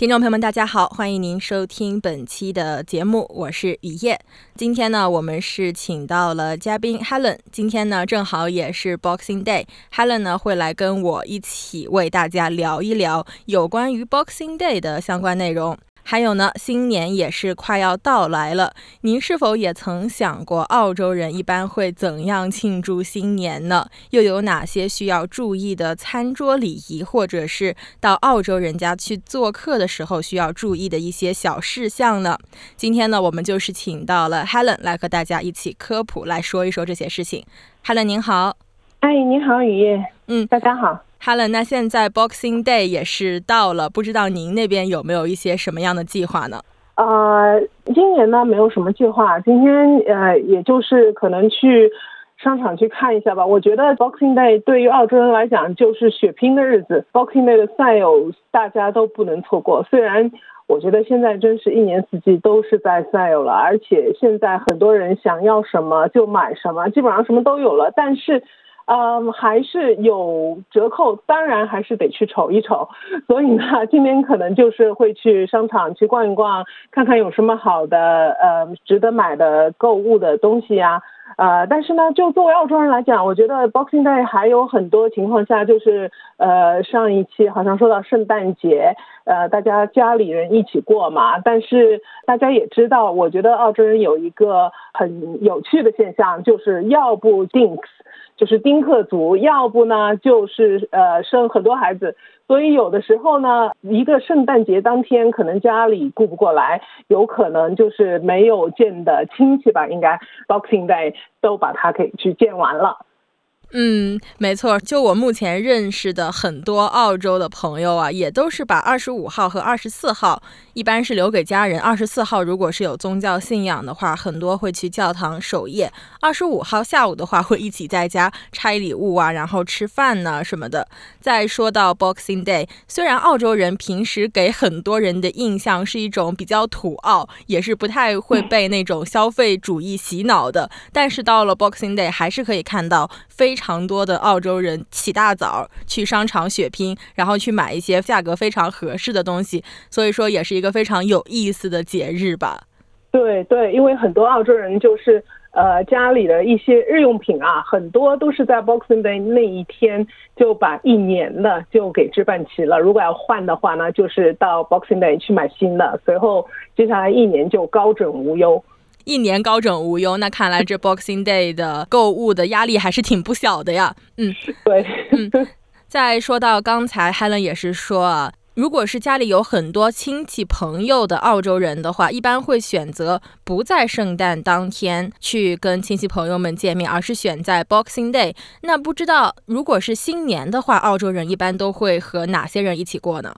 听众朋友们，大家好，欢迎您收听本期的节目，我是雨夜。今天呢，我们是请到了嘉宾 Helen。今天呢，正好也是 Boxing Day，Helen 呢会来跟我一起为大家聊一聊有关于 Boxing Day 的相关内容。还有呢，新年也是快要到来了，您是否也曾想过澳洲人一般会怎样庆祝新年呢？又有哪些需要注意的餐桌礼仪，或者是到澳洲人家去做客的时候需要注意的一些小事项呢？今天呢，我们就是请到了 Helen 来和大家一起科普，来说一说这些事情。Helen 您好，哎，你好，雨夜，嗯，大家好。Helen，那现在 Boxing Day 也是到了，不知道您那边有没有一些什么样的计划呢？呃，今年呢没有什么计划，今天呃也就是可能去商场去看一下吧。我觉得 Boxing Day 对于澳洲人来讲就是血拼的日子，Boxing Day 的赛有大家都不能错过。虽然我觉得现在真是一年四季都是在赛有了，而且现在很多人想要什么就买什么，基本上什么都有了，但是。嗯，还是有折扣，当然还是得去瞅一瞅。所以呢，今天可能就是会去商场去逛一逛，看看有什么好的呃值得买的购物的东西呀。呃，但是呢，就作为澳洲人来讲，我觉得 Boxing Day 还有很多情况下，就是呃上一期好像说到圣诞节，呃大家家里人一起过嘛。但是大家也知道，我觉得澳洲人有一个很有趣的现象，就是要不 Dinks。就是丁克族，要不呢就是呃生很多孩子，所以有的时候呢，一个圣诞节当天可能家里顾不过来，有可能就是没有见的亲戚吧，应该 Boxing Day 都把他给去见完了。嗯，没错，就我目前认识的很多澳洲的朋友啊，也都是把二十五号和二十四号一般是留给家人。二十四号如果是有宗教信仰的话，很多会去教堂守夜；二十五号下午的话，会一起在家拆礼物啊，然后吃饭呢什么的。再说到 Boxing Day，虽然澳洲人平时给很多人的印象是一种比较土澳，也是不太会被那种消费主义洗脑的，但是到了 Boxing Day，还是可以看到非。常多的澳洲人起大早去商场血拼，然后去买一些价格非常合适的东西，所以说也是一个非常有意思的节日吧。对对，因为很多澳洲人就是呃家里的一些日用品啊，很多都是在 Boxing Day 那一天就把一年的就给置办齐了。如果要换的话呢，就是到 Boxing Day 去买新的，随后接下来一年就高枕无忧。一年高枕无忧，那看来这 Boxing Day 的购物的压力还是挺不小的呀。嗯，对。嗯，再说到刚才 Helen 也是说啊，如果是家里有很多亲戚朋友的澳洲人的话，一般会选择不在圣诞当天去跟亲戚朋友们见面，而是选在 Boxing Day。那不知道如果是新年的话，澳洲人一般都会和哪些人一起过呢？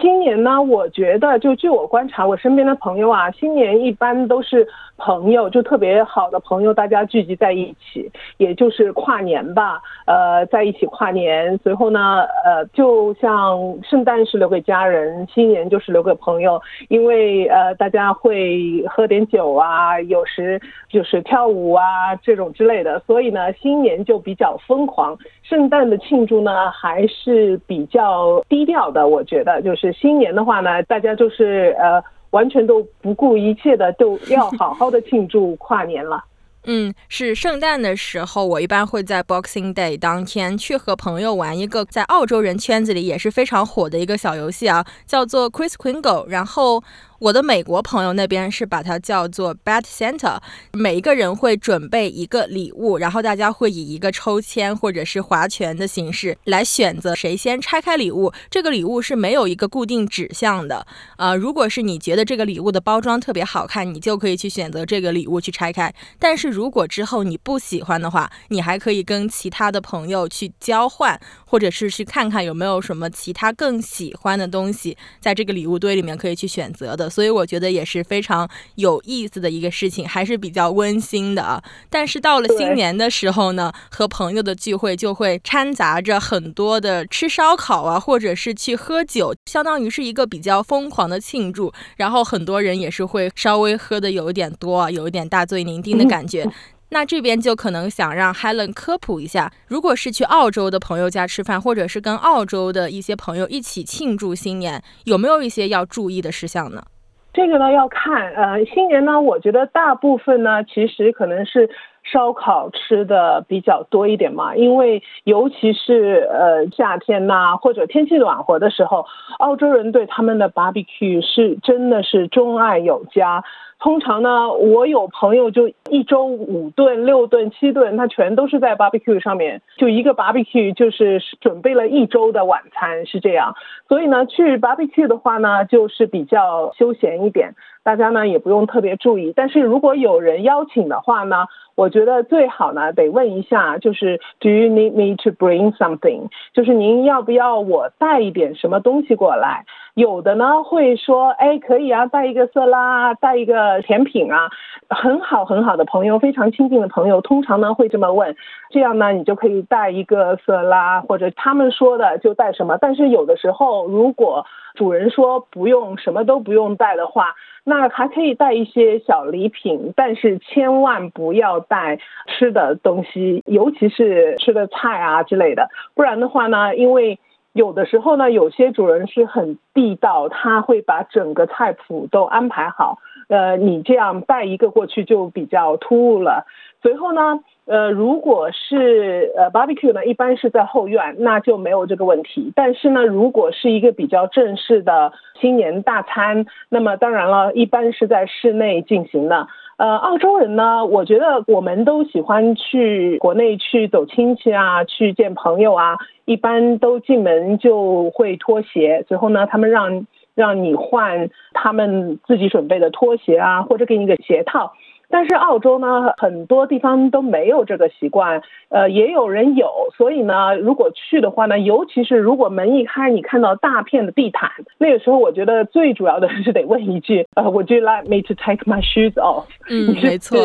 新年呢，我觉得就据我观察，我身边的朋友啊，新年一般都是朋友，就特别好的朋友，大家聚集在一起，也就是跨年吧，呃，在一起跨年。随后呢，呃，就像圣诞是留给家人，新年就是留给朋友，因为呃，大家会喝点酒啊，有时就是跳舞啊这种之类的，所以呢，新年就比较疯狂。圣诞的庆祝呢，还是比较低调的，我觉得就是新年的话呢，大家就是呃，完全都不顾一切的，都要好好的庆祝跨年了。嗯，是圣诞的时候，我一般会在 Boxing Day 当天去和朋友玩一个在澳洲人圈子里也是非常火的一个小游戏啊，叫做 Chris Quingo，然后。我的美国朋友那边是把它叫做 Bad Santa，每一个人会准备一个礼物，然后大家会以一个抽签或者是划拳的形式来选择谁先拆开礼物。这个礼物是没有一个固定指向的，呃，如果是你觉得这个礼物的包装特别好看，你就可以去选择这个礼物去拆开。但是如果之后你不喜欢的话，你还可以跟其他的朋友去交换，或者是去看看有没有什么其他更喜欢的东西在这个礼物堆里面可以去选择的。的，所以我觉得也是非常有意思的一个事情，还是比较温馨的啊。但是到了新年的时候呢，和朋友的聚会就会掺杂着很多的吃烧烤啊，或者是去喝酒，相当于是一个比较疯狂的庆祝。然后很多人也是会稍微喝的有一点多，有一点大醉酩酊的感觉。那这边就可能想让 Helen 科普一下，如果是去澳洲的朋友家吃饭，或者是跟澳洲的一些朋友一起庆祝新年，有没有一些要注意的事项呢？这个呢要看，呃，新年呢，我觉得大部分呢，其实可能是烧烤吃的比较多一点嘛，因为尤其是呃夏天呐，或者天气暖和的时候，澳洲人对他们的 barbecue 是真的是钟爱有加。通常呢，我有朋友就一周五顿、六顿、七顿，他全都是在 barbecue 上面，就一个 barbecue 就是准备了一周的晚餐，是这样。所以呢，去 barbecue 的话呢，就是比较休闲一点，大家呢也不用特别注意。但是如果有人邀请的话呢，我觉得最好呢得问一下，就是 Do you need me to bring something？就是您要不要我带一点什么东西过来？有的呢会说，哎，可以啊，带一个色拉，带一个甜品啊，很好很好的朋友，非常亲近的朋友，通常呢会这么问，这样呢你就可以带一个色拉，或者他们说的就带什么。但是有的时候，如果主人说不用，什么都不用带的话，那还可以带一些小礼品，但是千万不要带吃的东西，尤其是吃的菜啊之类的，不然的话呢，因为。有的时候呢，有些主人是很地道，他会把整个菜谱都安排好。呃，你这样带一个过去就比较突兀了。随后呢，呃，如果是呃 barbecue 呢，一般是在后院，那就没有这个问题。但是呢，如果是一个比较正式的新年大餐，那么当然了，一般是在室内进行的。呃，澳洲人呢，我觉得我们都喜欢去国内去走亲戚啊，去见朋友啊，一般都进门就会脱鞋，随后呢，他们让让你换他们自己准备的拖鞋啊，或者给你个鞋套。但是澳洲呢，很多地方都没有这个习惯，呃，也有人有，所以呢，如果去的话呢，尤其是如果门一开，你看到大片的地毯，那个时候我觉得最主要的是得问一句，呃，Would you like me to take my shoes off？嗯，没错，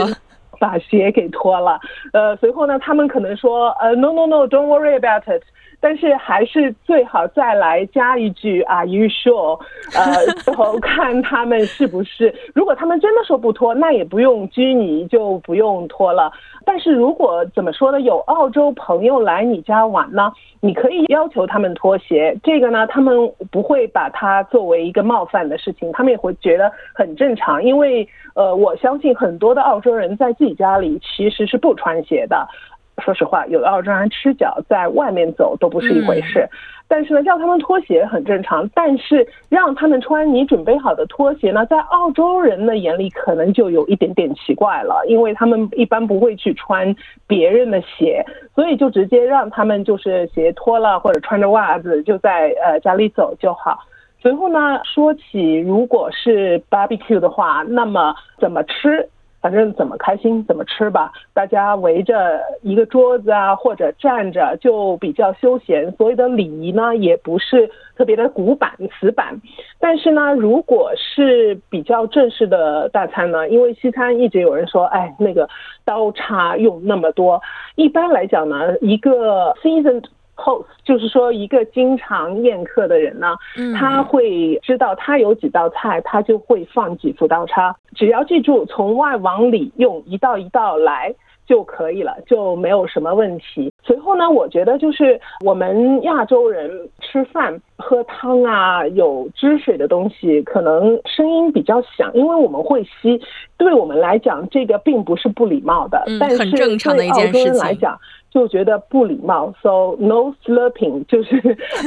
把鞋给脱了。呃，随后呢，他们可能说，呃，No No No，Don't worry about it。但是还是最好再来加一句 Are you sure？呃，然 后看他们是不是，如果他们真的说不脱，那也不用拘泥，就不用脱了。但是如果怎么说呢，有澳洲朋友来你家玩呢，你可以要求他们脱鞋，这个呢，他们不会把它作为一个冒犯的事情，他们也会觉得很正常，因为呃，我相信很多的澳洲人在自己家里其实是不穿鞋的。说实话，有的澳洲人赤脚在外面走都不是一回事，但是呢，叫他们脱鞋很正常。但是让他们穿你准备好的拖鞋呢，在澳洲人的眼里可能就有一点点奇怪了，因为他们一般不会去穿别人的鞋，所以就直接让他们就是鞋脱了或者穿着袜子就在呃家里走就好。随后呢，说起如果是 barbecue 的话，那么怎么吃？反正怎么开心怎么吃吧，大家围着一个桌子啊，或者站着就比较休闲。所谓的礼仪呢，也不是特别的古板死板。但是呢，如果是比较正式的大餐呢，因为西餐一直有人说，哎，那个刀叉用那么多。一般来讲呢，一个 seasoned。Host 就是说，一个经常宴客的人呢，他会知道他有几道菜，他就会放几副刀叉。只要记住从外往里用一道一道来就可以了，就没有什么问题。随后呢，我觉得就是我们亚洲人吃饭喝汤啊，有汁水的东西，可能声音比较响，因为我们会吸。对我们来讲，这个并不是不礼貌的，但是对澳洲人来讲。就觉得不礼貌，so no slurping，就是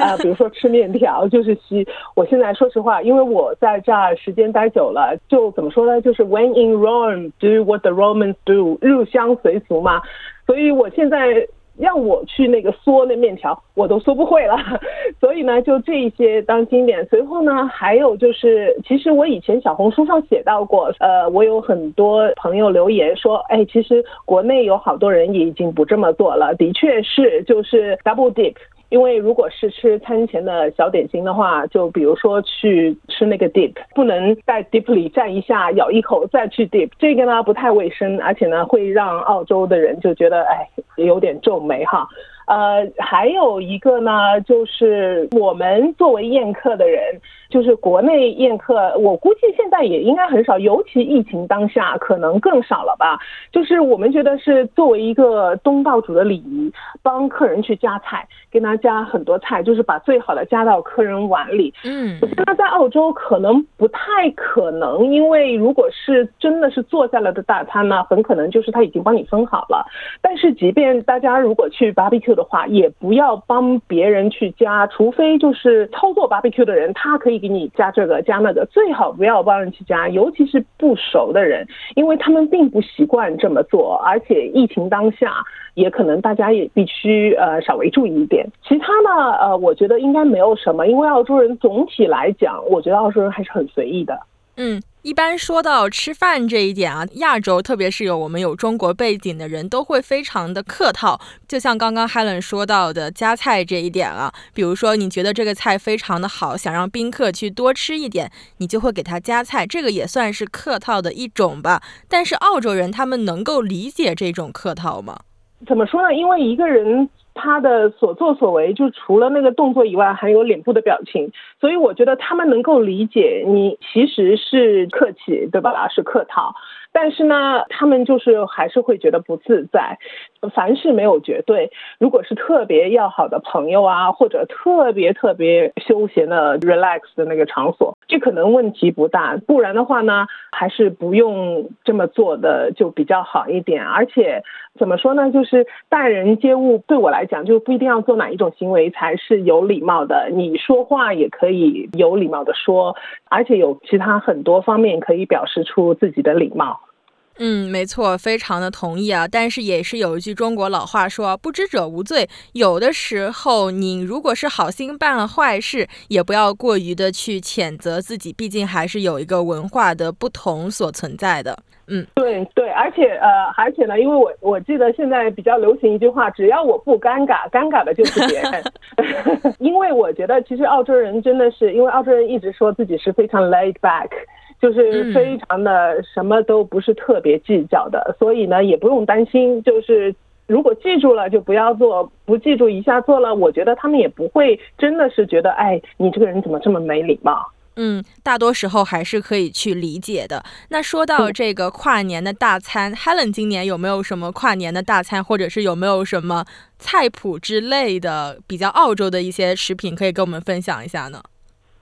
啊，比如说吃面条 就是吸。我现在说实话，因为我在这儿时间待久了，就怎么说呢？就是 when in Rome, do what the Romans do，入乡随俗嘛。所以我现在。让我去那个嗦那面条，我都嗦不会了。所以呢，就这一些当经典。随后呢，还有就是，其实我以前小红书上写到过，呃，我有很多朋友留言说，哎，其实国内有好多人也已经不这么做了。的确是，就是 double dip。因为如果是吃餐前的小点心的话，就比如说去吃那个 dip，不能在 dip 里蘸一下，咬一口再去 dip，这个呢不太卫生，而且呢会让澳洲的人就觉得哎有点皱眉哈。呃，还有一个呢，就是我们作为宴客的人，就是国内宴客，我估计现在也应该很少，尤其疫情当下，可能更少了吧。就是我们觉得是作为一个东道主的礼仪，帮客人去夹菜，给他加很多菜，就是把最好的夹到客人碗里。嗯，那在澳洲可能不太可能，因为如果是真的是坐下来的大餐呢，很可能就是他已经帮你分好了。但是即便大家如果去 barbecue。的话，也不要帮别人去加，除非就是操作 barbecue 的人，他可以给你加这个加那个，最好不要帮人去加，尤其是不熟的人，因为他们并不习惯这么做，而且疫情当下，也可能大家也必须呃稍微注意一点。其他呢，呃，我觉得应该没有什么，因为澳洲人总体来讲，我觉得澳洲人还是很随意的。嗯，一般说到吃饭这一点啊，亚洲特别是有我们有中国背景的人都会非常的客套。就像刚刚 Helen 说到的夹菜这一点啊，比如说你觉得这个菜非常的好，想让宾客去多吃一点，你就会给他夹菜，这个也算是客套的一种吧。但是澳洲人他们能够理解这种客套吗？怎么说呢？因为一个人。他的所作所为，就除了那个动作以外，还有脸部的表情，所以我觉得他们能够理解你其实是客气，对吧？是客套。但是呢，他们就是还是会觉得不自在。凡事没有绝对，如果是特别要好的朋友啊，或者特别特别休闲的 relax 的那个场所，这可能问题不大。不然的话呢，还是不用这么做的就比较好一点。而且怎么说呢，就是待人接物，对我来讲就不一定要做哪一种行为才是有礼貌的。你说话也可以有礼貌的说，而且有其他很多方面可以表示出自己的礼貌。嗯，没错，非常的同意啊。但是也是有一句中国老话说“不知者无罪”。有的时候，你如果是好心办了坏事，也不要过于的去谴责自己，毕竟还是有一个文化的不同所存在的。嗯，对对，而且呃，而且呢，因为我我记得现在比较流行一句话，只要我不尴尬，尴尬的就是别人。因为我觉得，其实澳洲人真的是，因为澳洲人一直说自己是非常 laid back。就是非常的什么都不是特别计较的，所以呢也不用担心。就是如果记住了就不要做，不记住一下做了，我觉得他们也不会真的是觉得哎你这个人怎么这么没礼貌。嗯，大多时候还是可以去理解的。那说到这个跨年的大餐，Helen 今年有没有什么跨年的大餐，或者是有没有什么菜谱之类的比较澳洲的一些食品可以跟我们分享一下呢？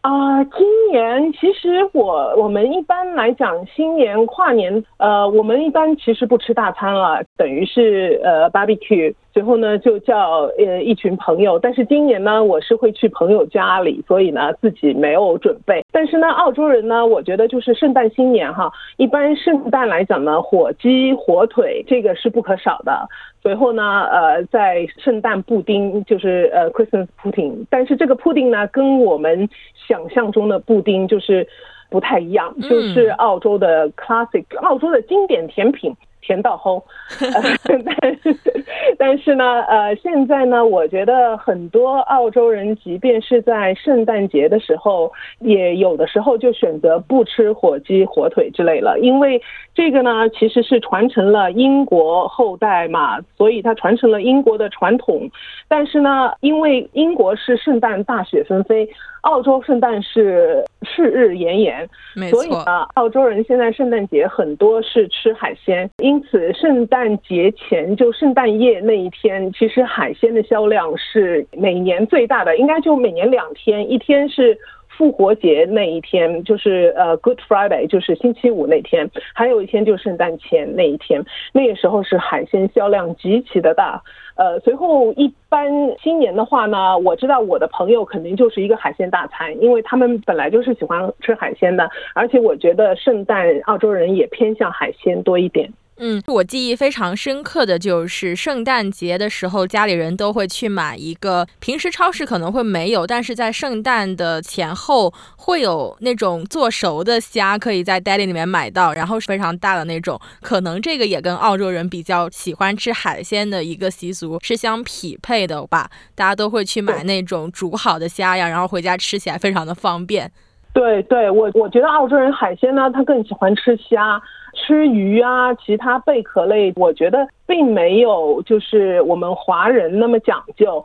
啊，今年其实我我们一般来讲，新年跨年，呃，我们一般其实不吃大餐了，等于是呃 barbecue，最后呢就叫呃一群朋友。但是今年呢，我是会去朋友家里，所以呢自己没有准备。但是呢，澳洲人呢，我觉得就是圣诞新年哈，一般圣诞来讲呢，火鸡、火腿这个是不可少的。随后呢，呃，在圣诞布丁就是呃 Christmas pudding，但是这个 pudding 呢，跟我们想象中的布丁就是不太一样，就是澳洲的 classic，澳洲的经典甜品。甜到齁，但是呢，呃，现在呢，我觉得很多澳洲人，即便是在圣诞节的时候，也有的时候就选择不吃火鸡、火腿之类了，因为这个呢，其实是传承了英国后代嘛，所以它传承了英国的传统。但是呢，因为英国是圣诞大雪纷飞。澳洲圣诞是赤日炎炎，所以呢，澳洲人现在圣诞节很多是吃海鲜，因因此圣诞节前就圣诞夜那一天，其实海鲜的销量是每年最大的，应该就每年两天，一天是复活节那一天，就是呃 Good Friday，就是星期五那天，还有一天就是圣诞前那一天，那个时候是海鲜销量极其的大。呃，随后一般新年的话呢，我知道我的朋友肯定就是一个海鲜大餐，因为他们本来就是喜欢吃海鲜的，而且我觉得圣诞澳洲人也偏向海鲜多一点。嗯，我记忆非常深刻的就是圣诞节的时候，家里人都会去买一个，平时超市可能会没有，但是在圣诞的前后会有那种做熟的虾，可以在 deli 里面买到，然后是非常大的那种。可能这个也跟澳洲人比较喜欢吃海鲜的一个习俗是相匹配的吧？大家都会去买那种煮好的虾呀，然后回家吃起来非常的方便。对对，我我觉得澳洲人海鲜呢，他更喜欢吃虾。吃鱼啊，其他贝壳类，我觉得并没有就是我们华人那么讲究。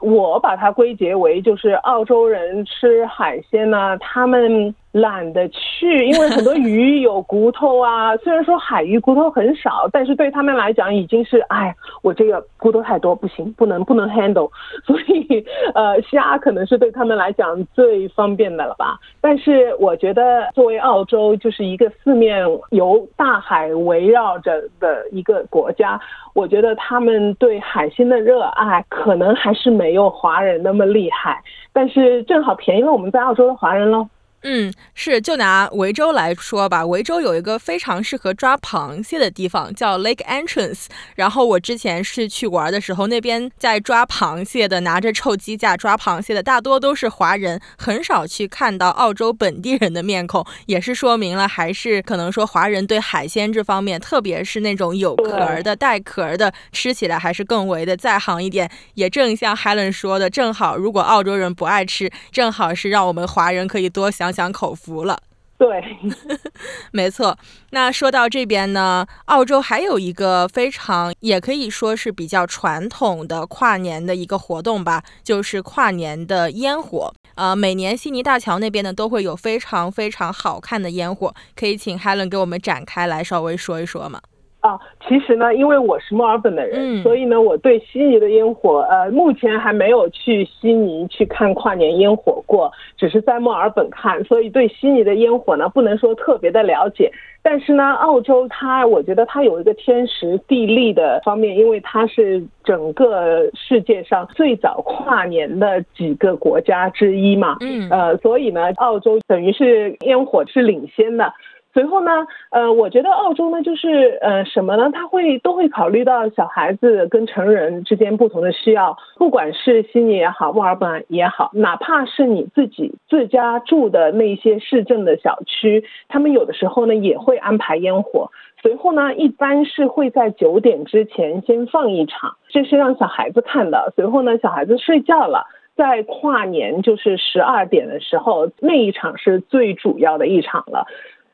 我把它归结为就是澳洲人吃海鲜呢，他们。懒得去，因为很多鱼有骨头啊。虽然说海鱼骨头很少，但是对他们来讲已经是，哎，我这个骨头太多，不行，不能不能 handle。所以，呃，虾可能是对他们来讲最方便的了吧。但是我觉得，作为澳洲就是一个四面由大海围绕着的一个国家，我觉得他们对海鲜的热爱可能还是没有华人那么厉害。但是正好便宜了我们在澳洲的华人喽。嗯，是，就拿维州来说吧，维州有一个非常适合抓螃蟹的地方，叫 Lake Entrance。然后我之前是去玩的时候，那边在抓螃蟹的，拿着臭鸡架抓螃蟹的，大多都是华人，很少去看到澳洲本地人的面孔，也是说明了还是可能说华人对海鲜这方面，特别是那种有壳的、带壳的，吃起来还是更为的在行一点。也正像 Helen 说的，正好如果澳洲人不爱吃，正好是让我们华人可以多想。享口福了，对，没错。那说到这边呢，澳洲还有一个非常也可以说是比较传统的跨年的一个活动吧，就是跨年的烟火。呃，每年悉尼大桥那边呢都会有非常非常好看的烟火，可以请 Helen 给我们展开来稍微说一说吗？啊，其实呢，因为我是墨尔本的人，所以呢，我对悉尼的烟火，呃，目前还没有去悉尼去看跨年烟火过，只是在墨尔本看，所以对悉尼的烟火呢，不能说特别的了解。但是呢，澳洲它，我觉得它有一个天时地利的方面，因为它是整个世界上最早跨年的几个国家之一嘛，嗯，呃，所以呢，澳洲等于是烟火是领先的。随后呢，呃，我觉得澳洲呢，就是呃什么呢？他会都会考虑到小孩子跟成人之间不同的需要，不管是悉尼也好，墨尔本也好，哪怕是你自己自家住的那些市政的小区，他们有的时候呢也会安排烟火。随后呢，一般是会在九点之前先放一场，这是让小孩子看的。随后呢，小孩子睡觉了，在跨年就是十二点的时候，那一场是最主要的一场了。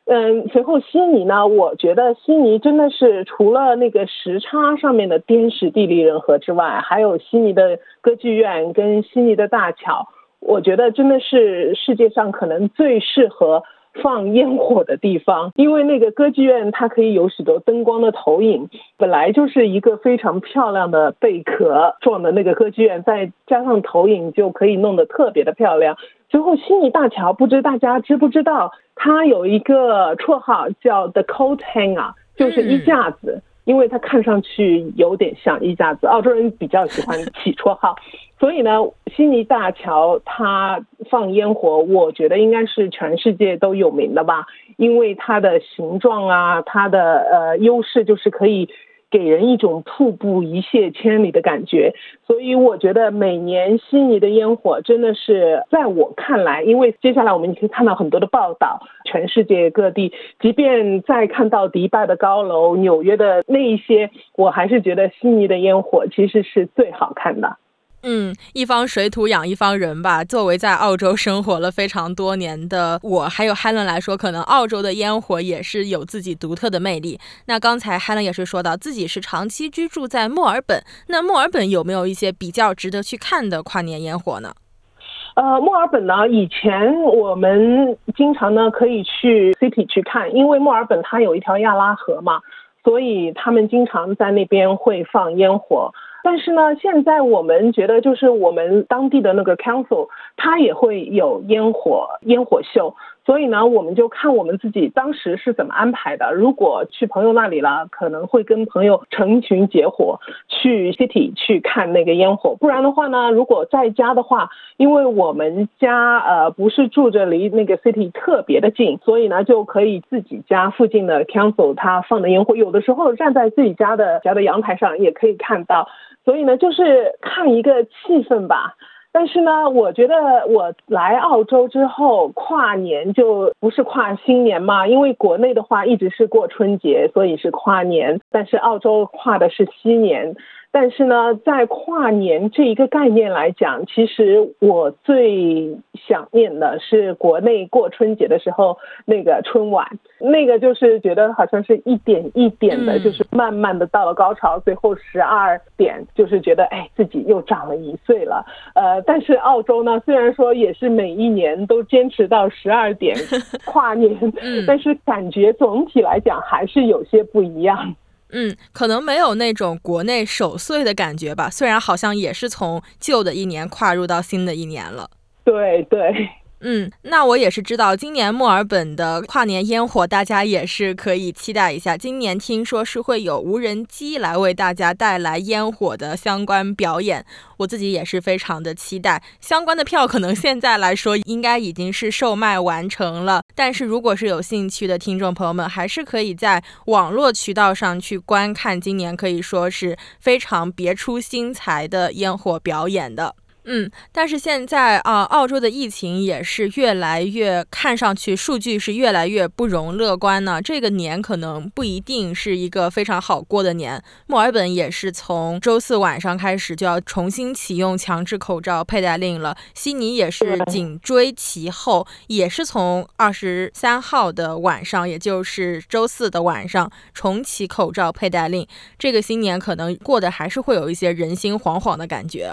嗯，随后悉尼呢，我觉得悉尼真的是除了那个时差上面的天时地利人和之外，还有悉尼的歌剧院跟悉尼的大桥，我觉得真的是世界上可能最适合放烟火的地方。因为那个歌剧院它可以有许多灯光的投影，本来就是一个非常漂亮的贝壳状的那个歌剧院，再加上投影就可以弄得特别的漂亮。最后悉尼大桥，不知大家知不知道？它有一个绰号叫 The Coat Hanger，就是衣架子，因为它看上去有点像一家子。澳洲人比较喜欢起绰号，所以呢，悉尼大桥它放烟火，我觉得应该是全世界都有名的吧，因为它的形状啊，它的呃优势就是可以。给人一种瀑布一泻千里的感觉，所以我觉得每年悉尼的烟火真的是在我看来，因为接下来我们也可以看到很多的报道，全世界各地，即便再看到迪拜的高楼、纽约的那一些，我还是觉得悉尼的烟火其实是最好看的。嗯，一方水土养一方人吧。作为在澳洲生活了非常多年的我，还有 Helen 来说，可能澳洲的烟火也是有自己独特的魅力。那刚才 Helen 也是说到自己是长期居住在墨尔本，那墨尔本有没有一些比较值得去看的跨年烟火呢？呃，墨尔本呢，以前我们经常呢可以去 City 去看，因为墨尔本它有一条亚拉河嘛，所以他们经常在那边会放烟火。但是呢，现在我们觉得，就是我们当地的那个 council，它也会有烟火烟火秀，所以呢，我们就看我们自己当时是怎么安排的。如果去朋友那里了，可能会跟朋友成群结伙去 city 去看那个烟火；不然的话呢，如果在家的话，因为我们家呃不是住着离那个 city 特别的近，所以呢就可以自己家附近的 council 他放的烟火，有的时候站在自己家的家的阳台上也可以看到。所以呢，就是看一个气氛吧。但是呢，我觉得我来澳洲之后，跨年就不是跨新年嘛，因为国内的话一直是过春节，所以是跨年。但是澳洲跨的是新年。但是呢，在跨年这一个概念来讲，其实我最想念的是国内过春节的时候那个春晚，那个就是觉得好像是一点一点的，就是慢慢的到了高潮，最后十二点就是觉得哎自己又长了一岁了。呃，但是澳洲呢，虽然说也是每一年都坚持到十二点 跨年，但是感觉总体来讲还是有些不一样。嗯，可能没有那种国内守岁的感觉吧。虽然好像也是从旧的一年跨入到新的一年了。对对。嗯，那我也是知道，今年墨尔本的跨年烟火，大家也是可以期待一下。今年听说是会有无人机来为大家带来烟火的相关表演，我自己也是非常的期待。相关的票可能现在来说应该已经是售卖完成了，但是如果是有兴趣的听众朋友们，还是可以在网络渠道上去观看今年可以说是非常别出心裁的烟火表演的。嗯，但是现在啊，澳洲的疫情也是越来越看上去数据是越来越不容乐观呢。这个年可能不一定是一个非常好过的年。墨尔本也是从周四晚上开始就要重新启用强制口罩佩戴令了。悉尼也是紧追其后，也是从二十三号的晚上，也就是周四的晚上重启口罩佩戴令。这个新年可能过得还是会有一些人心惶惶的感觉。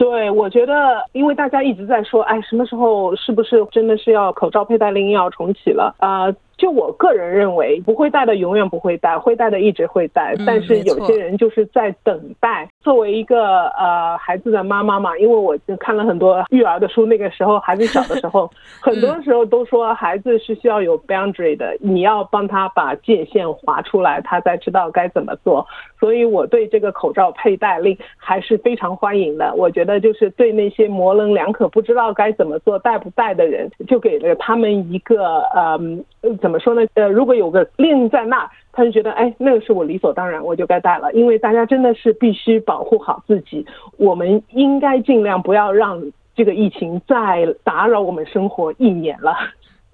对，我觉得，因为大家一直在说，哎，什么时候是不是真的是要口罩佩戴令要重启了啊？就我个人认为，不会戴的永远不会戴，会戴的一直会戴。但是有些人就是在等待。作为一个呃孩子的妈妈嘛，因为我看了很多育儿的书，那个时候孩子小的时候，很多时候都说孩子是需要有 boundary 的，你要帮他把界限划出来，他才知道该怎么做。所以我对这个口罩佩戴令还是非常欢迎的。我觉得就是对那些模棱两可、不知道该怎么做、戴不戴的人，就给了他们一个呃怎。么说呢？呃，如果有个令在那，他就觉得，哎，那个是我理所当然，我就该戴了。因为大家真的是必须保护好自己，我们应该尽量不要让这个疫情再打扰我们生活一年了。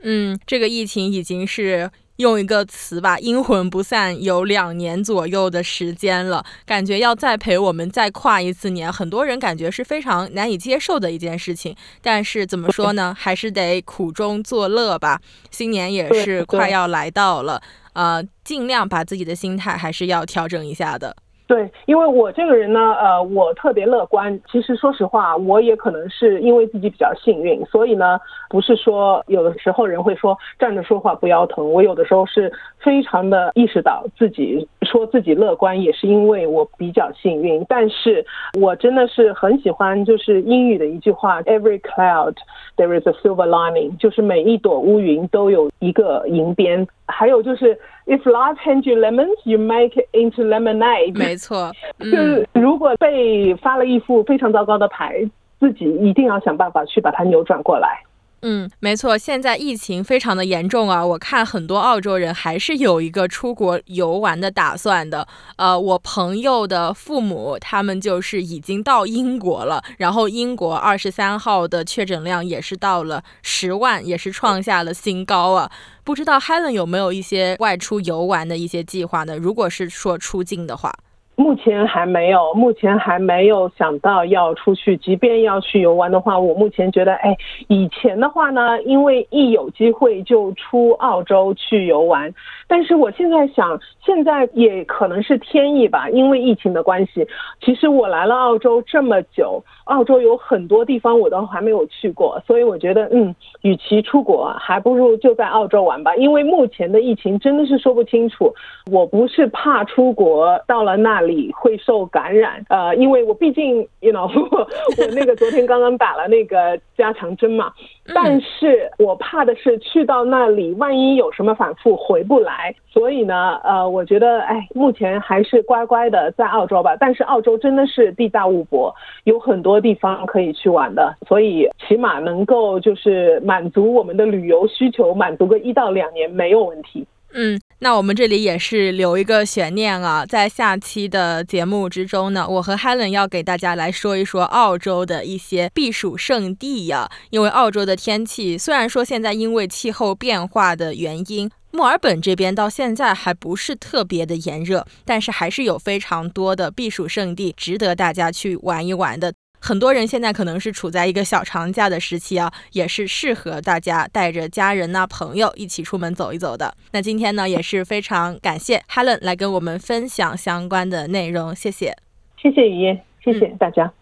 嗯，这个疫情已经是。用一个词吧，阴魂不散，有两年左右的时间了，感觉要再陪我们再跨一次年，很多人感觉是非常难以接受的一件事情。但是怎么说呢，还是得苦中作乐吧。新年也是快要来到了，呃，尽量把自己的心态还是要调整一下的。对，因为我这个人呢，呃，我特别乐观。其实说实话，我也可能是因为自己比较幸运，所以呢，不是说有的时候人会说站着说话不腰疼。我有的时候是非常的意识到自己说自己乐观，也是因为我比较幸运。但是我真的是很喜欢，就是英语的一句话：Every cloud there is a silver lining，就是每一朵乌云都有一个银边。还有就是。If life hands you lemons, you make it into lemonade。没错，就是如果被发了一副非常糟糕的牌，自己一定要想办法去把它扭转过来。嗯，没错，现在疫情非常的严重啊！我看很多澳洲人还是有一个出国游玩的打算的。呃，我朋友的父母他们就是已经到英国了，然后英国二十三号的确诊量也是到了十万，也是创下了新高啊！不知道 Helen 有没有一些外出游玩的一些计划呢？如果是说出境的话。目前还没有，目前还没有想到要出去。即便要去游玩的话，我目前觉得，哎，以前的话呢，因为一有机会就出澳洲去游玩。但是我现在想，现在也可能是天意吧，因为疫情的关系。其实我来了澳洲这么久，澳洲有很多地方我都还没有去过，所以我觉得，嗯，与其出国，还不如就在澳洲玩吧。因为目前的疫情真的是说不清楚。我不是怕出国到了那里。会受感染。呃，因为我毕竟，you know，我那个昨天刚刚打了那个加强针嘛，但是我怕的是去到那里，万一有什么反复回不来。所以呢，呃，我觉得，哎，目前还是乖乖的在澳洲吧。但是澳洲真的是地大物博，有很多地方可以去玩的，所以起码能够就是满足我们的旅游需求，满足个一到两年没有问题。嗯，那我们这里也是留一个悬念啊，在下期的节目之中呢，我和 Helen 要给大家来说一说澳洲的一些避暑胜地呀。因为澳洲的天气虽然说现在因为气候变化的原因。墨尔本这边到现在还不是特别的炎热，但是还是有非常多的避暑胜地值得大家去玩一玩的。很多人现在可能是处在一个小长假的时期啊，也是适合大家带着家人呐、朋友一起出门走一走的。那今天呢，也是非常感谢 Helen 来跟我们分享相关的内容，谢谢，谢谢雨燕，谢谢大家。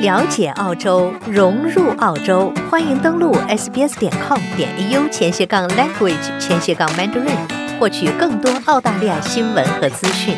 了解澳洲，融入澳洲，欢迎登录 sbs 点 com 点 au 前斜杠 language 前斜杠 mandarin，获取更多澳大利亚新闻和资讯。